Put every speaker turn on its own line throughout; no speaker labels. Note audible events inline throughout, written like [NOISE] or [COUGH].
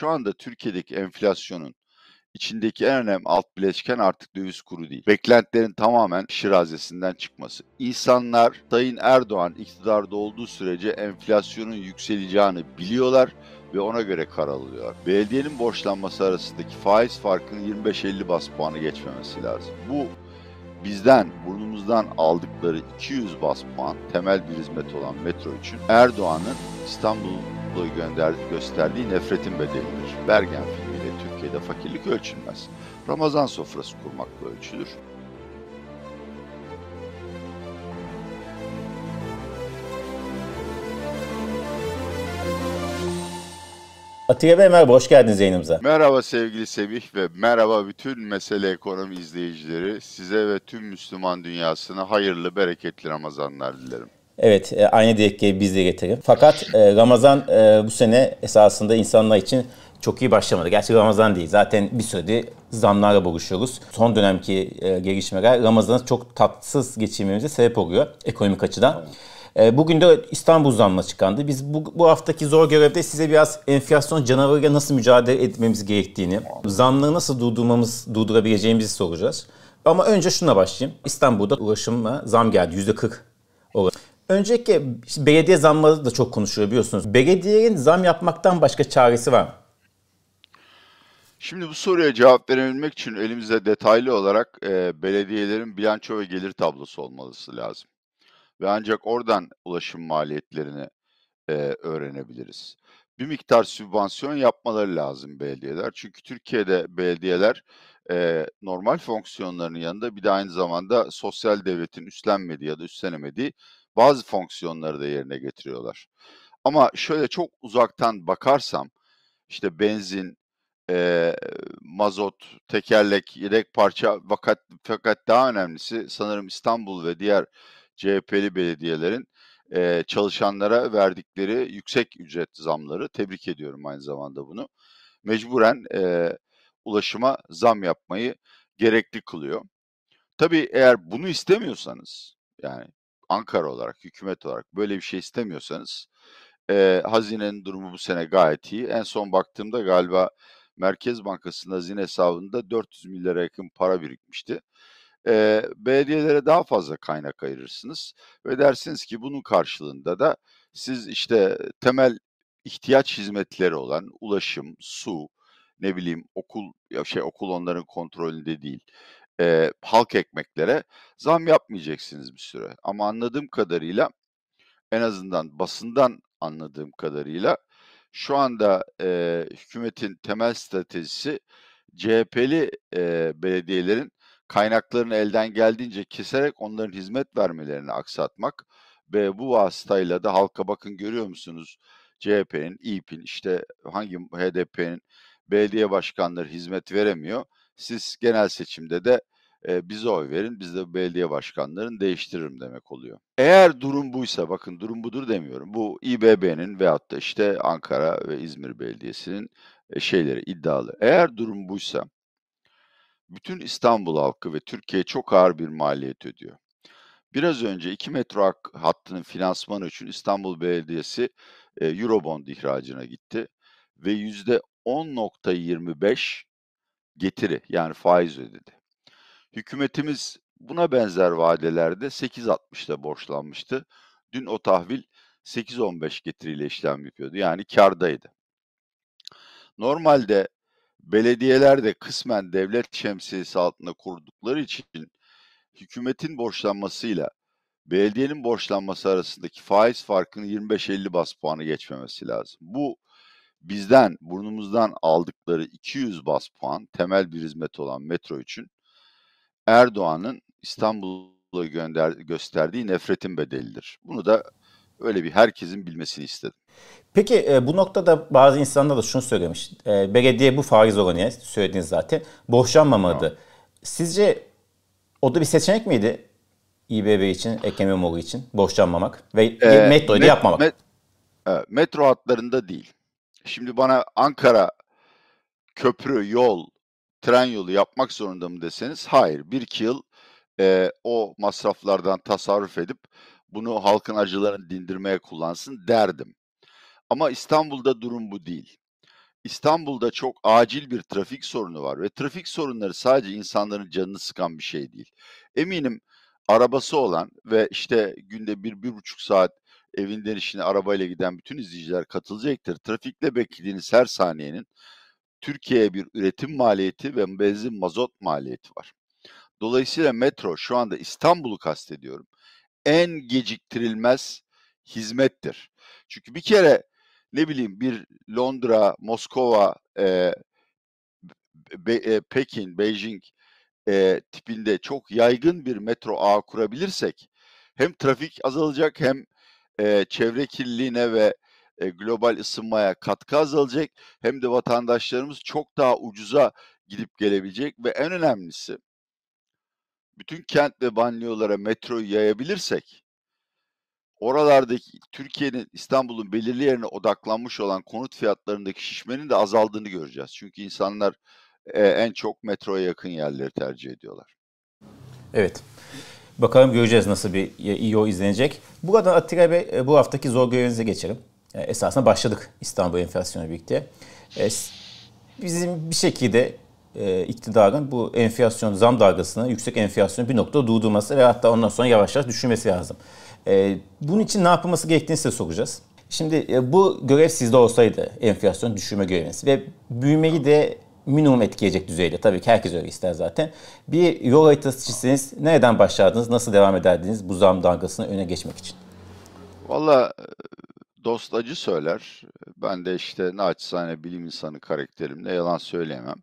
Şu anda Türkiye'deki enflasyonun içindeki en önemli alt bileşken artık döviz kuru değil. Beklentilerin tamamen şirazesinden çıkması. İnsanlar Sayın Erdoğan iktidarda olduğu sürece enflasyonun yükseleceğini biliyorlar ve ona göre karar. Belediyenin borçlanması arasındaki faiz farkının 25-50 bas puanı geçmemesi lazım. Bu bizden, burnumuzdan aldıkları 200 bas puan temel bir hizmet olan metro için Erdoğan'ın İstanbul'a gönder gösterdiği nefretin bedelidir. Bergen filmiyle Türkiye'de fakirlik ölçülmez. Ramazan sofrası kurmakla ölçülür.
Atiye Bey merhaba, hoş geldiniz yayınımıza.
Merhaba sevgili Semih ve merhaba bütün Mesele Ekonomi izleyicileri. Size ve tüm Müslüman dünyasına hayırlı, bereketli Ramazanlar dilerim.
Evet, e, aynı dilekleri biz de getirelim. Fakat e, Ramazan e, bu sene esasında insanlar için çok iyi başlamadı. Gerçi Ramazan değil. Zaten bir süredir zamlarla boğuşuyoruz. Son dönemki gelişmeler Ramazan'ı çok tatsız geçirmemize sebep oluyor ekonomik açıdan. Evet. Bugün de İstanbul zammı çıkandı. Biz bu, bu haftaki zor görevde size biraz enflasyon canavarıyla nasıl mücadele etmemiz gerektiğini, zamları nasıl durdurmamız, durdurabileceğimizi soracağız. Ama önce şuna başlayayım. İstanbul'da ulaşıma zam geldi. %40 olarak. Öncelikle işte belediye zamları da çok konuşuyor biliyorsunuz. Belediyenin zam yapmaktan başka çaresi var mı?
Şimdi bu soruya cevap verebilmek için elimizde detaylı olarak e, belediyelerin bilanço ve gelir tablosu olması lazım. Ve ancak oradan ulaşım maliyetlerini e, öğrenebiliriz. Bir miktar sübvansiyon yapmaları lazım belediyeler. Çünkü Türkiye'de belediyeler e, normal fonksiyonlarının yanında bir de aynı zamanda sosyal devletin üstlenmediği ya da üstlenemediği bazı fonksiyonları da yerine getiriyorlar. Ama şöyle çok uzaktan bakarsam işte benzin, e, mazot, tekerlek, yedek parça fakat fakat daha önemlisi sanırım İstanbul ve diğer CHP'li belediyelerin e, çalışanlara verdikleri yüksek ücret zamları tebrik ediyorum aynı zamanda bunu. Mecburen e, ulaşıma zam yapmayı gerekli kılıyor. Tabii eğer bunu istemiyorsanız yani Ankara olarak, hükümet olarak böyle bir şey istemiyorsanız e, hazinenin durumu bu sene gayet iyi. En son baktığımda galiba Merkez Bankası'nın hazine hesabında 400 milyara yakın para birikmişti. E, belediyelere daha fazla kaynak ayırırsınız ve dersiniz ki bunun karşılığında da siz işte temel ihtiyaç hizmetleri olan ulaşım, su, ne bileyim okul ya şey okul onların kontrolünde değil e, halk ekmeklere zam yapmayacaksınız bir süre. Ama anladığım kadarıyla en azından basından anladığım kadarıyla şu anda e, hükümetin temel stratejisi CHP'li e, belediyelerin kaynaklarını elden geldiğince keserek onların hizmet vermelerini aksatmak ve bu vasıtayla da halka bakın görüyor musunuz CHP'nin, İYİP'in işte hangi HDP'nin belediye başkanları hizmet veremiyor. Siz genel seçimde de e, bize oy verin, biz de belediye başkanlarını değiştiririm demek oluyor. Eğer durum buysa, bakın durum budur demiyorum. Bu İBB'nin veyahut da işte Ankara ve İzmir Belediyesi'nin e, şeyleri, iddialı. Eğer durum buysa, bütün İstanbul halkı ve Türkiye çok ağır bir maliyet ödüyor. Biraz önce 2 metro hattının finansmanı için İstanbul Belediyesi e, Eurobond ihracına gitti ve %10.25 getiri yani faiz ödedi. Hükümetimiz buna benzer vadelerde 8.60'da borçlanmıştı. Dün o tahvil 8.15 getiriyle işlem yapıyordu. Yani kardaydı. Normalde belediyeler de kısmen devlet şemsiyesi altında kurdukları için hükümetin borçlanmasıyla belediyenin borçlanması arasındaki faiz farkının 25-50 bas puanı geçmemesi lazım. Bu bizden, burnumuzdan aldıkları 200 bas puan temel bir hizmet olan metro için Erdoğan'ın İstanbul'a gönder gösterdiği nefretin bedelidir. Bunu da öyle bir herkesin bilmesini istedim.
Peki e, bu noktada bazı insanlar da şunu söylemiş. E, belediye bu faiz oranı söylediniz zaten. Borçlanmamalı. Tamam. Sizce o da bir seçenek miydi? İBB için, Ekrem İmamoğlu için borçlanmamak ve e, metroyu da yapmamak. Met,
e, metro hatlarında değil. Şimdi bana Ankara köprü, yol, tren yolu yapmak zorunda mı deseniz hayır. Bir iki yıl e, o masraflardan tasarruf edip bunu halkın acılarını dindirmeye kullansın derdim. Ama İstanbul'da durum bu değil. İstanbul'da çok acil bir trafik sorunu var ve trafik sorunları sadece insanların canını sıkan bir şey değil. Eminim arabası olan ve işte günde bir, bir buçuk saat evinden işine arabayla giden bütün izleyiciler katılacaktır. Trafikte beklediğiniz her saniyenin Türkiye'ye bir üretim maliyeti ve benzin mazot maliyeti var. Dolayısıyla metro şu anda İstanbul'u kastediyorum. En geciktirilmez hizmettir. Çünkü bir kere ne bileyim bir Londra, Moskova, e, Be, e, Pekin, Beijing e, tipinde çok yaygın bir metro ağı kurabilirsek hem trafik azalacak hem e, çevre kirliliğine ve e, global ısınmaya katkı azalacak hem de vatandaşlarımız çok daha ucuza gidip gelebilecek ve en önemlisi bütün kent ve banliyölara metroyu yayabilirsek oralardaki Türkiye'nin İstanbul'un belirli yerine odaklanmış olan konut fiyatlarındaki şişmenin de azaldığını göreceğiz. Çünkü insanlar e, en çok metroya yakın yerleri tercih ediyorlar.
Evet. Bakalım göreceğiz nasıl bir İO izlenecek. Buradan Atilla Bey e, bu haftaki zor görevinize geçelim. E, esasında başladık İstanbul enflasyonu birlikte. E, bizim bir şekilde e, iktidarın bu enflasyon zam dalgasını, yüksek enflasyonu bir noktada durdurması ve hatta ondan sonra yavaş yavaş düşürmesi lazım. E, bunun için ne yapılması gerektiğini size soracağız. Şimdi e, bu görev sizde olsaydı enflasyon düşürme göreviniz ve büyümeyi de minimum etkileyecek düzeyde. Tabii ki herkes öyle ister zaten. Bir yol haritası çizseniz nereden başlardınız, nasıl devam ederdiniz bu zam dalgasını öne geçmek için?
Valla dost acı söyler. Ben de işte naçizane bilim insanı karakterimle yalan söyleyemem.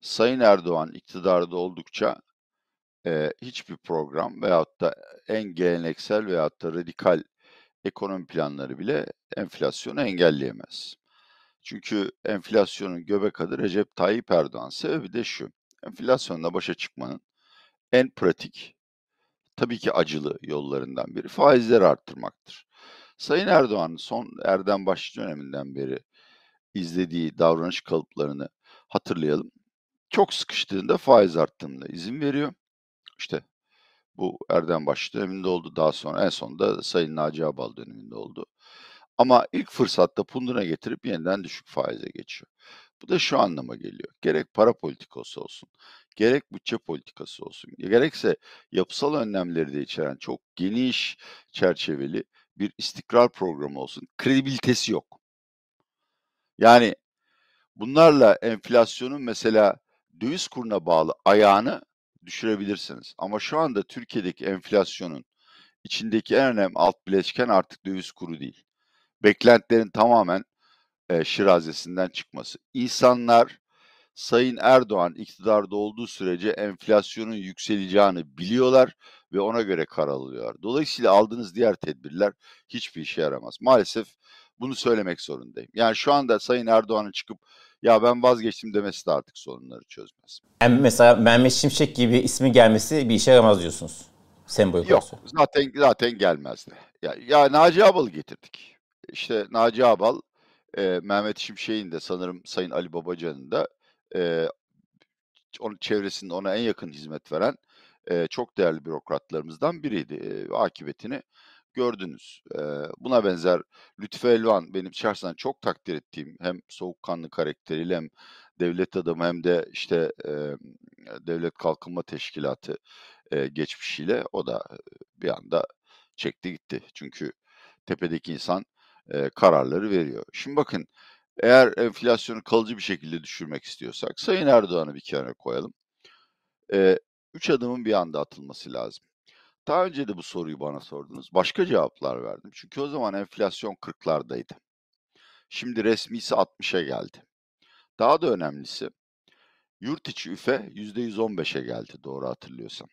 Sayın Erdoğan iktidarda oldukça e, hiçbir program veyahut da en geleneksel veyahut da radikal ekonomi planları bile enflasyonu engelleyemez. Çünkü enflasyonun göbek adı Recep Tayyip Erdoğan. Sebebi de şu. Enflasyonla başa çıkmanın en pratik, tabii ki acılı yollarından biri faizleri arttırmaktır. Sayın Erdoğan'ın son Erdem Başçı döneminden beri izlediği davranış kalıplarını hatırlayalım. Çok sıkıştığında faiz arttığında izin veriyor. İşte bu Erdem Başçı döneminde oldu. Daha sonra en sonunda Sayın Naci Abal döneminde oldu. Ama ilk fırsatta punduna getirip yeniden düşük faize geçiyor. Bu da şu anlama geliyor. Gerek para politikası olsun, gerek bütçe politikası olsun, gerekse yapısal önlemleri de içeren çok geniş çerçeveli bir istikrar programı olsun. Kredibilitesi yok. Yani bunlarla enflasyonun mesela döviz kuruna bağlı ayağını düşürebilirsiniz. Ama şu anda Türkiye'deki enflasyonun içindeki en önemli alt bileşken artık döviz kuru değil beklentilerin tamamen e, şirazesinden çıkması. İnsanlar Sayın Erdoğan iktidarda olduğu sürece enflasyonun yükseleceğini biliyorlar ve ona göre karar alıyorlar. Dolayısıyla aldığınız diğer tedbirler hiçbir işe yaramaz. Maalesef bunu söylemek zorundayım. Yani şu anda Sayın Erdoğan'ın çıkıp ya ben vazgeçtim demesi de artık sorunları çözmez.
Yani mesela Mehmet Şimşek gibi ismi gelmesi bir işe yaramaz diyorsunuz. Sembol
Yok zaten zaten gelmezdi. Ya, ya Naci Abal'ı getirdik işte Naci Abal, e, Mehmet Şimşek'in de sanırım Sayın Ali Babacan'ın da e, onun çevresinde ona en yakın hizmet veren e, çok değerli bürokratlarımızdan biriydi. E, akıbetini gördünüz. E, buna benzer Lütfü Elvan benim şahsen çok takdir ettiğim hem soğukkanlı karakteriyle hem devlet adamı hem de işte e, Devlet Kalkınma Teşkilatı e, geçmişiyle o da bir anda çekti gitti. Çünkü tepedeki insan e, kararları veriyor. Şimdi bakın eğer enflasyonu kalıcı bir şekilde düşürmek istiyorsak Sayın Erdoğan'ı bir kenara koyalım. E, üç adımın bir anda atılması lazım. Daha önce de bu soruyu bana sordunuz. Başka cevaplar verdim. Çünkü o zaman enflasyon 40'lardaydı. Şimdi resmisi 60'a geldi. Daha da önemlisi yurt içi üfe %115'e geldi doğru hatırlıyorsam.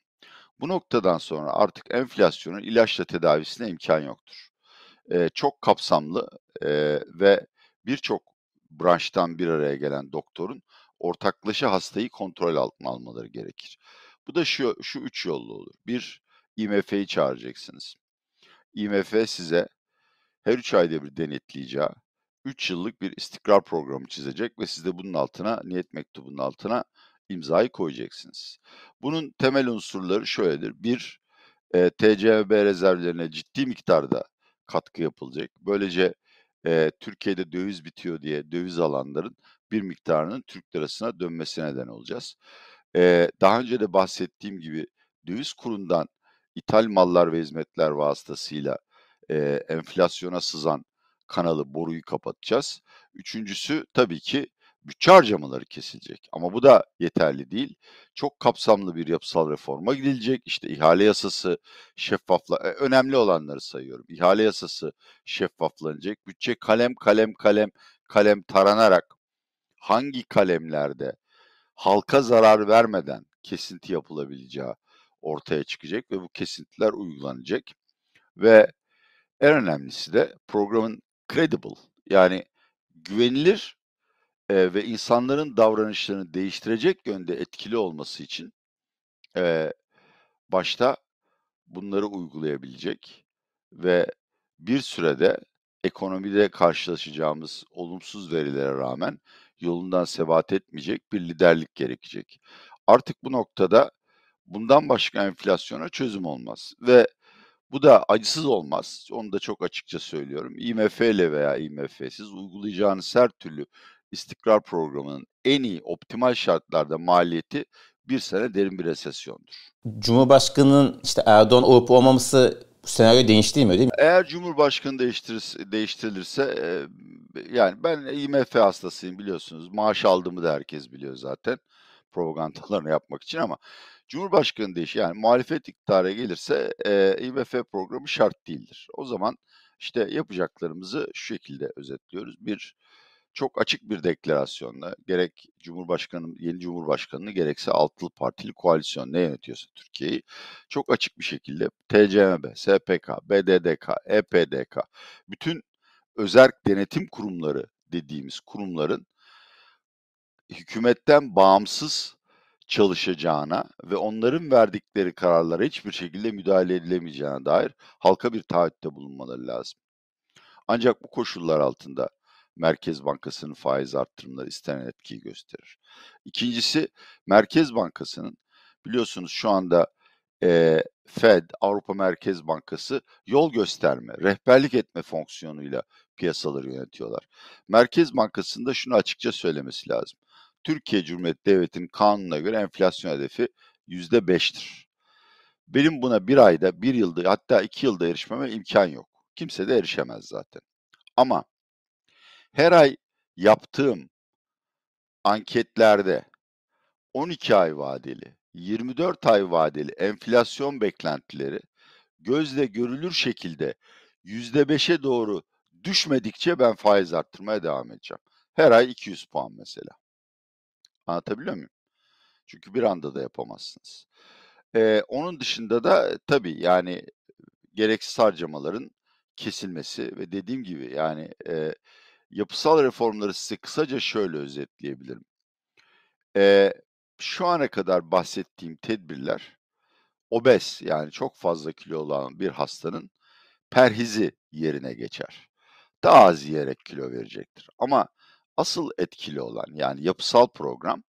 Bu noktadan sonra artık enflasyonun ilaçla tedavisine imkan yoktur e, çok kapsamlı e, ve birçok branştan bir araya gelen doktorun ortaklaşa hastayı kontrol altına almaları gerekir. Bu da şu, şu üç yollu olur. Bir, IMF'yi çağıracaksınız. IMF size her üç ayda bir denetleyeceği 3 yıllık bir istikrar programı çizecek ve siz de bunun altına, niyet mektubunun altına imzayı koyacaksınız. Bunun temel unsurları şöyledir. Bir, e, TCMB rezervlerine ciddi miktarda katkı yapılacak. Böylece e, Türkiye'de döviz bitiyor diye döviz alanların bir miktarının Türk lirasına dönmesine neden olacağız. E, daha önce de bahsettiğim gibi döviz kurundan ithal mallar ve hizmetler vasıtasıyla e, enflasyona sızan kanalı, boruyu kapatacağız. Üçüncüsü tabii ki bütçe harcamaları kesilecek. Ama bu da yeterli değil. Çok kapsamlı bir yapısal reforma gidilecek. İşte ihale yasası şeffafla e, önemli olanları sayıyorum. İhale yasası şeffaflanacak. Bütçe kalem kalem kalem kalem taranarak hangi kalemlerde halka zarar vermeden kesinti yapılabileceği ortaya çıkacak ve bu kesintiler uygulanacak. Ve en önemlisi de programın credible yani güvenilir e, ve insanların davranışlarını değiştirecek yönde etkili olması için e, başta bunları uygulayabilecek ve bir sürede ekonomide karşılaşacağımız olumsuz verilere rağmen yolundan sebat etmeyecek bir liderlik gerekecek. Artık bu noktada bundan başka enflasyona çözüm olmaz ve bu da acısız olmaz. Onu da çok açıkça söylüyorum. IMF ile veya IMF'siz uygulayacağınız her türlü istikrar programının en iyi optimal şartlarda maliyeti bir sene derin bir resesyondur.
Cumhurbaşkanının işte Erdoğan olup olmaması bu senaryo değiştirmiyor değil mi?
Eğer Cumhurbaşkanı değiştirirse, değiştirilirse e, yani ben IMF hastasıyım biliyorsunuz. Maaş aldığımı da herkes biliyor zaten propagandalarını yapmak için ama Cumhurbaşkanı değiş yani muhalefet iktidara gelirse e, IMF programı şart değildir. O zaman işte yapacaklarımızı şu şekilde özetliyoruz. Bir çok açık bir deklarasyonla gerek Cumhurbaşkanı yeni Cumhurbaşkanını gerekse altılı partili koalisyon ne yönetiyorsa Türkiye'yi çok açık bir şekilde TCMB, SPK, BDDK, EPDK bütün özerk denetim kurumları dediğimiz kurumların hükümetten bağımsız çalışacağına ve onların verdikleri kararlara hiçbir şekilde müdahale edilemeyeceğine dair halka bir taahhütte bulunmaları lazım. Ancak bu koşullar altında Merkez Bankası'nın faiz arttırımları istenen etkiyi gösterir. İkincisi Merkez Bankası'nın biliyorsunuz şu anda e, Fed, Avrupa Merkez Bankası yol gösterme, rehberlik etme fonksiyonuyla piyasaları yönetiyorlar. Merkez Bankası'nda şunu açıkça söylemesi lazım. Türkiye Cumhuriyeti Devleti'nin kanununa göre enflasyon hedefi yüzde beştir. Benim buna bir ayda, bir yılda hatta iki yılda erişmeme imkan yok. Kimse de erişemez zaten. Ama her ay yaptığım anketlerde 12 ay vadeli, 24 ay vadeli enflasyon beklentileri gözle görülür şekilde %5'e doğru düşmedikçe ben faiz arttırmaya devam edeceğim. Her ay 200 puan mesela. Anlatabiliyor muyum? Çünkü bir anda da yapamazsınız. Ee, onun dışında da tabii yani gereksiz harcamaların kesilmesi ve dediğim gibi yani e, yapısal reformları size kısaca şöyle özetleyebilirim. Ee, şu ana kadar bahsettiğim tedbirler obez yani çok fazla kilo olan bir hastanın perhizi yerine geçer. Daha az yiyerek kilo verecektir. Ama asıl etkili olan yani yapısal program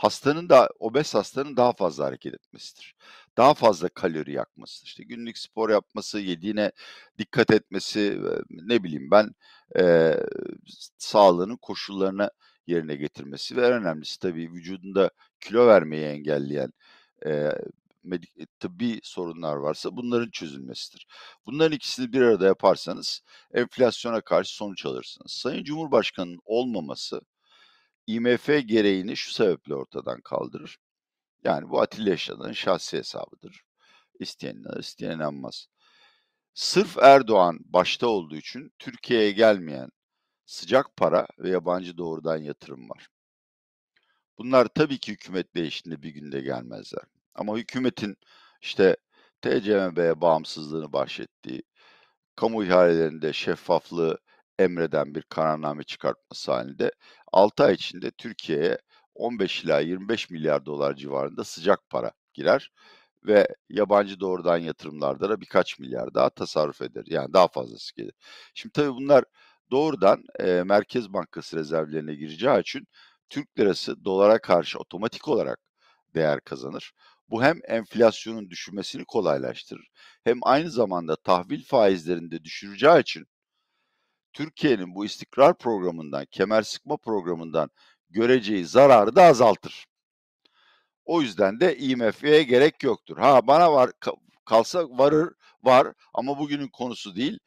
hastanın da obez hastanın daha fazla hareket etmesidir. Daha fazla kalori yakması, işte günlük spor yapması, yediğine dikkat etmesi, ne bileyim ben e, sağlığının koşullarına yerine getirmesi ve en önemlisi tabii vücudunda kilo vermeyi engelleyen e, medik, tıbbi sorunlar varsa bunların çözülmesidir. Bunların ikisini bir arada yaparsanız enflasyona karşı sonuç alırsınız. Sayın Cumhurbaşkanı'nın olmaması IMF gereğini şu sebeple ortadan kaldırır. Yani bu Atilla Yaşar'ın şahsi hesabıdır. İsteyen inanır, isteyen inanmaz. Sırf Erdoğan başta olduğu için Türkiye'ye gelmeyen sıcak para ve yabancı doğrudan yatırım var. Bunlar tabii ki hükümet değiştiğinde bir günde gelmezler. Ama hükümetin işte TCMB'ye bağımsızlığını bahşettiği, kamu ihalelerinde şeffaflığı emreden bir kararname çıkartması halinde 6 ay içinde Türkiye'ye 15 ila 25 milyar dolar civarında sıcak para girer ve yabancı doğrudan yatırımlarda da birkaç milyar daha tasarruf eder. Yani daha fazlası gelir. Şimdi tabii bunlar doğrudan e, Merkez Bankası rezervlerine gireceği için Türk lirası dolara karşı otomatik olarak değer kazanır. Bu hem enflasyonun düşürmesini kolaylaştırır hem aynı zamanda tahvil faizlerinde düşüreceği için Türkiye'nin bu istikrar programından, kemer sıkma programından göreceği zararı da azaltır. O yüzden de IMF'ye gerek yoktur. Ha bana var kalsa varır var ama bugünün konusu değil.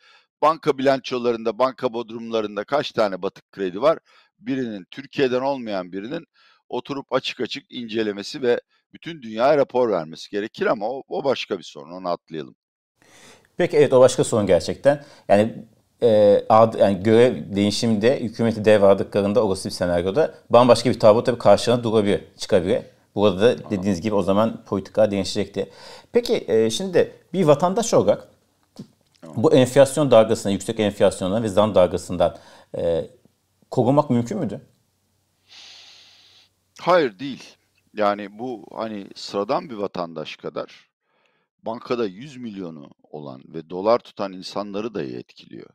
Banka bilançolarında, banka bodrumlarında kaç tane batık kredi var? Birinin Türkiye'den olmayan birinin oturup açık açık incelemesi ve bütün dünyaya rapor vermesi gerekir ama o, o başka bir sorun. Onu atlayalım.
Peki evet o başka sorun gerçekten. Yani e, ad, yani görev değişiminde hükümeti devraldıklarında olası bir senaryoda bambaşka bir tablo tabii karşına durabilir, çıkabilir. Burada da dediğiniz gibi o zaman politika değişecekti. Peki e, şimdi bir vatandaş olarak bu enflasyon dalgasına, yüksek enflasyondan ve zam dalgasından e, korunmak mümkün müdür?
Hayır değil. Yani bu hani sıradan bir vatandaş kadar bankada 100 milyonu olan ve dolar tutan insanları da etkiliyor.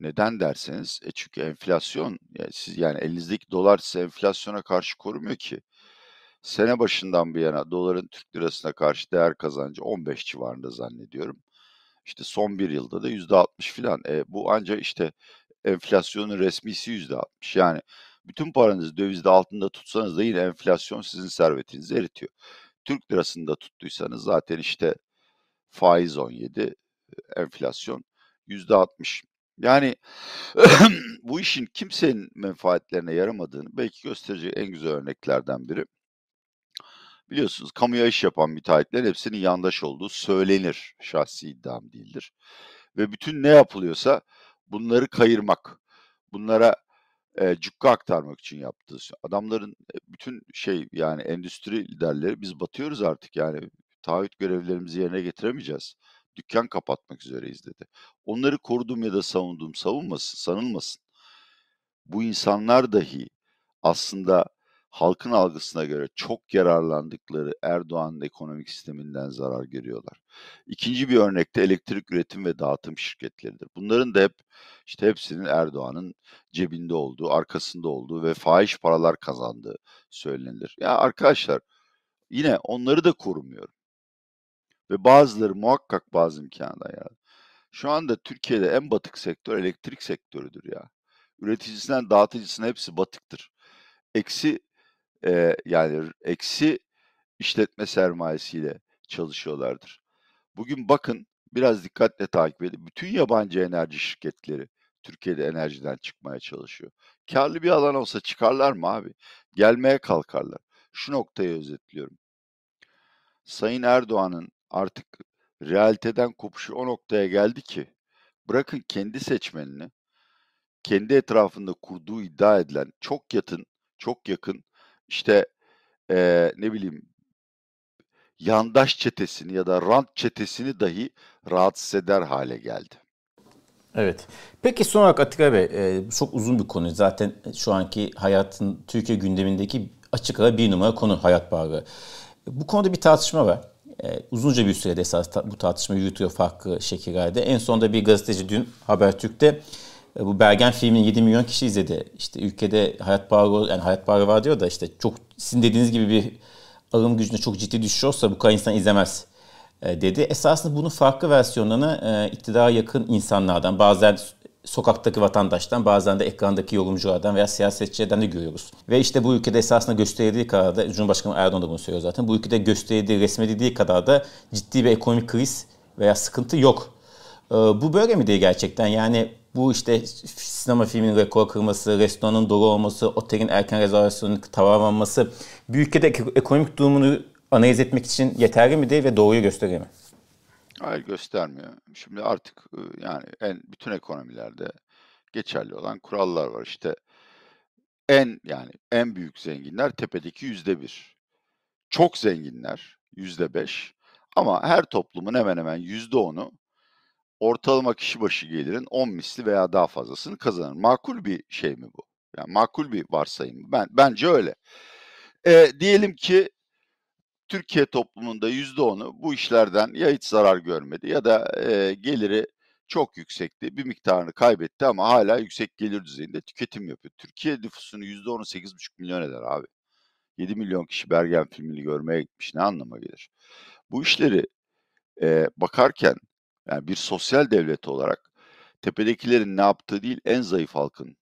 Neden derseniz, e çünkü enflasyon, yani siz yani elinizdeki dolar size enflasyona karşı korumuyor ki. Sene başından bir yana doların Türk lirasına karşı değer kazancı 15 civarında zannediyorum. İşte son bir yılda da %60 filan. E, bu ancak işte enflasyonun resmisi %60. Yani bütün paranızı dövizde altında tutsanız da yine enflasyon sizin servetinizi eritiyor. Türk lirasında tuttuysanız zaten işte faiz 17, enflasyon %60. Yani [CLEARS THROAT] bu işin kimsenin menfaatlerine yaramadığını belki gösterecek en güzel örneklerden biri. Biliyorsunuz kamuya iş yapan müteahhitlerin hepsinin yandaş olduğu söylenir. Şahsi iddiam değildir. Ve bütün ne yapılıyorsa bunları kayırmak, bunlara e, cukka aktarmak için yaptığı. Şey. Adamların e, bütün şey yani endüstri liderleri biz batıyoruz artık yani taahhüt görevlerimizi yerine getiremeyeceğiz. Dükkan kapatmak üzereyiz dedi. Onları korudum ya da savundum savunmasın, sanılmasın. Bu insanlar dahi aslında halkın algısına göre çok yararlandıkları Erdoğan'ın ekonomik sisteminden zarar görüyorlar. İkinci bir örnekte elektrik üretim ve dağıtım şirketleridir. Bunların da hep işte hepsinin Erdoğan'ın cebinde olduğu, arkasında olduğu ve fahiş paralar kazandığı söylenilir. Ya arkadaşlar yine onları da korumuyorum. Ve bazıları muhakkak bazı imkanlar ya. Şu anda Türkiye'de en batık sektör elektrik sektörüdür ya. Üreticisinden dağıtıcısına hepsi batıktır. Eksi e, yani eksi işletme sermayesiyle çalışıyorlardır. Bugün bakın biraz dikkatle takip edin. Bütün yabancı enerji şirketleri Türkiye'de enerjiden çıkmaya çalışıyor. Karlı bir alan olsa çıkarlar mı abi? Gelmeye kalkarlar. Şu noktayı özetliyorum. Sayın Erdoğan'ın artık realiteden kopuşu o noktaya geldi ki bırakın kendi seçmenini kendi etrafında kurduğu iddia edilen çok yakın çok yakın işte eee, ne bileyim yandaş çetesini ya da rant çetesini dahi rahatsız eder hale geldi.
Evet. Peki son olarak Atika Bey, e, çok uzun bir konu. Zaten şu anki hayatın Türkiye gündemindeki açık ara bir numara konu hayat pahalı. Bu konuda bir tartışma var. E, uzunca bir sürede esas ta, bu tartışma yürütüyor farklı şekillerde. En sonunda bir gazeteci dün Habertürk'te bu Bergen filmini 7 milyon kişi izledi. İşte ülkede hayat pahalı, yani hayat pahalı var diyor da işte çok sizin dediğiniz gibi bir alım gücünde çok ciddi düşüş olsa bu kadar insan izlemez e, dedi. Esasında bunun farklı versiyonlarını e, iktidara yakın insanlardan, bazen sokaktaki vatandaştan, bazen de ekrandaki yorumculardan veya siyasetçilerden de görüyoruz. Ve işte bu ülkede esasında gösterildiği kadar da, Cumhurbaşkanı Erdoğan da bunu söylüyor zaten, bu ülkede gösterildiği, resmedildiği kadar da ciddi bir ekonomik kriz veya sıkıntı yok. E, bu böyle mi diye gerçekten? Yani bu işte sinema filminin rekor kırması, restoranın dolu olması, otelin erken rezervasyonunun tamamlanması bir ülkede ekonomik durumunu analiz etmek için yeterli mi değil ve doğruyu gösteriyor mu?
Hayır göstermiyor. Şimdi artık yani en bütün ekonomilerde geçerli olan kurallar var. İşte en yani en büyük zenginler tepedeki yüzde bir. Çok zenginler yüzde beş. Ama her toplumun hemen hemen yüzde onu ortalama kişi başı gelirin 10 misli veya daha fazlasını kazanır. Makul bir şey mi bu? Yani makul bir varsayım mı? Ben bence öyle. E, diyelim ki Türkiye toplumunda yüzde onu bu işlerden ya hiç zarar görmedi ya da e, geliri çok yüksekti. Bir miktarını kaybetti ama hala yüksek gelir düzeyinde tüketim yapıyor. Türkiye nüfusunun yüzde onu 8,5 milyon eder abi. 7 milyon kişi Bergen filmini görmeye gitmiş. Ne anlama gelir? Bu işleri e, bakarken yani bir sosyal devlet olarak tepedekilerin ne yaptığı değil, en zayıf halkın,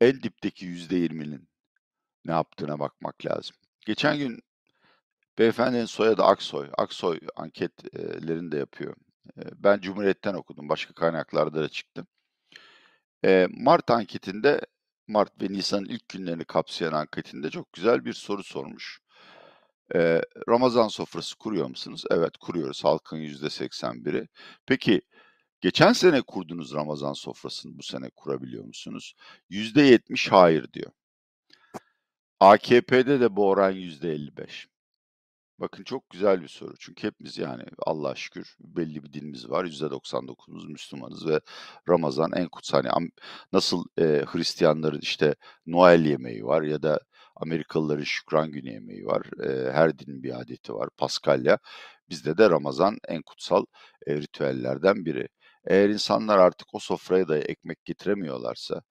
en dipteki yüzde yirminin ne yaptığına bakmak lazım. Geçen gün beyefendinin soyadı Aksoy. Aksoy anketlerini de yapıyor. Ben Cumhuriyet'ten okudum. Başka kaynaklarda da çıktı. Mart anketinde, Mart ve Nisan'ın ilk günlerini kapsayan anketinde çok güzel bir soru sormuş. Ramazan sofrası kuruyor musunuz? Evet kuruyoruz. Halkın yüzde seksen biri. Peki geçen sene kurdunuz Ramazan sofrasını bu sene kurabiliyor musunuz? Yüzde yetmiş hayır diyor. AKP'de de bu oran yüzde elli beş. Bakın çok güzel bir soru. Çünkü hepimiz yani Allah şükür belli bir dinimiz var. %99'umuz Müslümanız ve Ramazan en kutsal. Yani nasıl e, Hristiyanların işte Noel yemeği var ya da Amerikalıların Şükran Günü yemeği var. E, her dinin bir adeti var. Paskalya. Bizde de Ramazan en kutsal e, ritüellerden biri. Eğer insanlar artık o sofraya da ekmek getiremiyorlarsa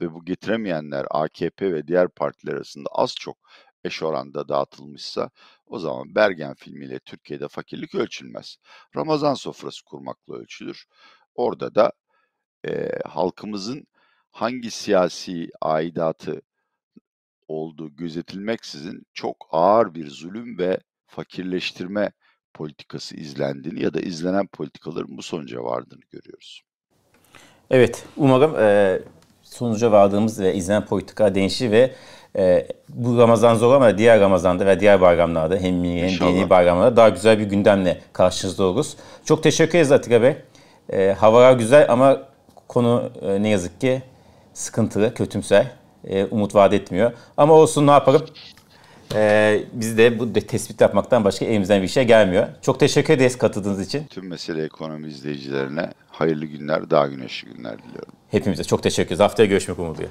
ve bu getiremeyenler AKP ve diğer partiler arasında az çok eş oranda dağıtılmışsa o zaman Bergen filmiyle Türkiye'de fakirlik ölçülmez. Ramazan sofrası kurmakla ölçülür. Orada da e, halkımızın hangi siyasi aidatı olduğu gözetilmeksizin çok ağır bir zulüm ve fakirleştirme politikası izlendiğini ya da izlenen politikaların bu sonuca vardığını görüyoruz.
Evet, umarım e, sonuca vardığımız ve izlenen politika değişir ve e, bu Ramazan zor ama diğer Ramazan'da ve diğer bayramlarda hem hem dini bayramlarda daha güzel bir gündemle karşınızda oluruz. Çok teşekkür ederiz Atilla Bey. E, havalar güzel ama konu e, ne yazık ki sıkıntılı, kötümser. E, umut vaat etmiyor. Ama olsun ne yapalım? E, biz de bu de tespit yapmaktan başka elimizden bir şey gelmiyor. Çok teşekkür ederiz katıldığınız için.
Tüm mesele ekonomi izleyicilerine hayırlı günler, daha güneşli günler diliyorum.
Hepimize çok teşekkür ederiz. Haftaya görüşmek umuduyla.